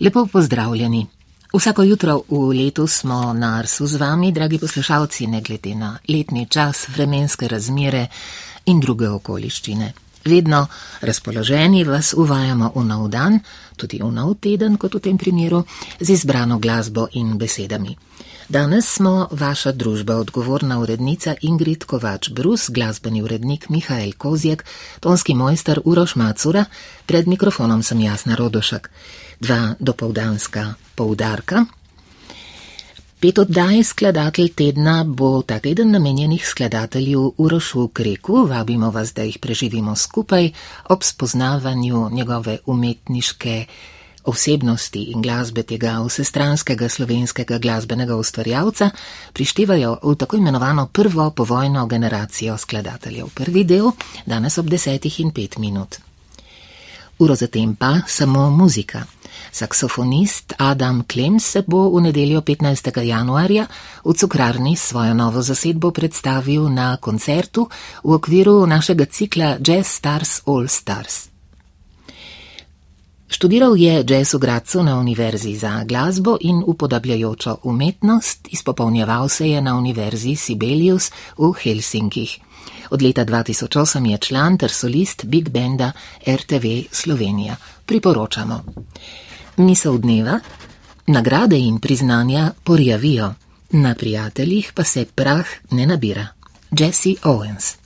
Lepo pozdravljeni. Vsako jutro v letu smo na Arsu z vami, dragi poslušalci, ne glede na letni čas, vremenske razmere in druge okoliščine. Vedno razpoloženi vas uvajamo v nov dan, tudi v nov teden, kot v tem primeru, z izbrano glasbo in besedami. Danes smo vaša družba, odgovorna urednica Ingrid Kovač Brus, glasbeni urednik Mihajl Kozjek, tonski mojster Uroš Macura, pred mikrofonom sem Jasna Rodošek. Dva dopoldanska poudarka. Pet oddaj skladatelj tedna bo ta teden namenjenih skladatelju Urošu Kreku, vabimo vas, da jih preživimo skupaj ob spoznavanju njegove umetniške osebnosti in glasbe tega vsestranskega slovenskega glasbenega ustvarjalca prištevajo v tako imenovano prvo povojno generacijo skladateljev. Prvi del danes ob desetih in pet minut. Uro zatem pa samo muzika. Saksofonist Adam Klems se bo v nedeljo 15. januarja v cukrarni svojo novo zasedbo predstavil na koncertu v okviru našega cikla Jazz Stars All Stars. Študiral je jazz v Gracu na Univerzi za glasbo in upodabljajočo umetnost, izpopolnjeval se je na Univerzi Sibelius v Helsinkih. Od leta 2008 je član ter solist Big Benda RTV Slovenija. Priporočamo. Misel dneva: nagrade in priznanja porjavijo, na prijateljih pa se prah ne nabira. Jesse Owens.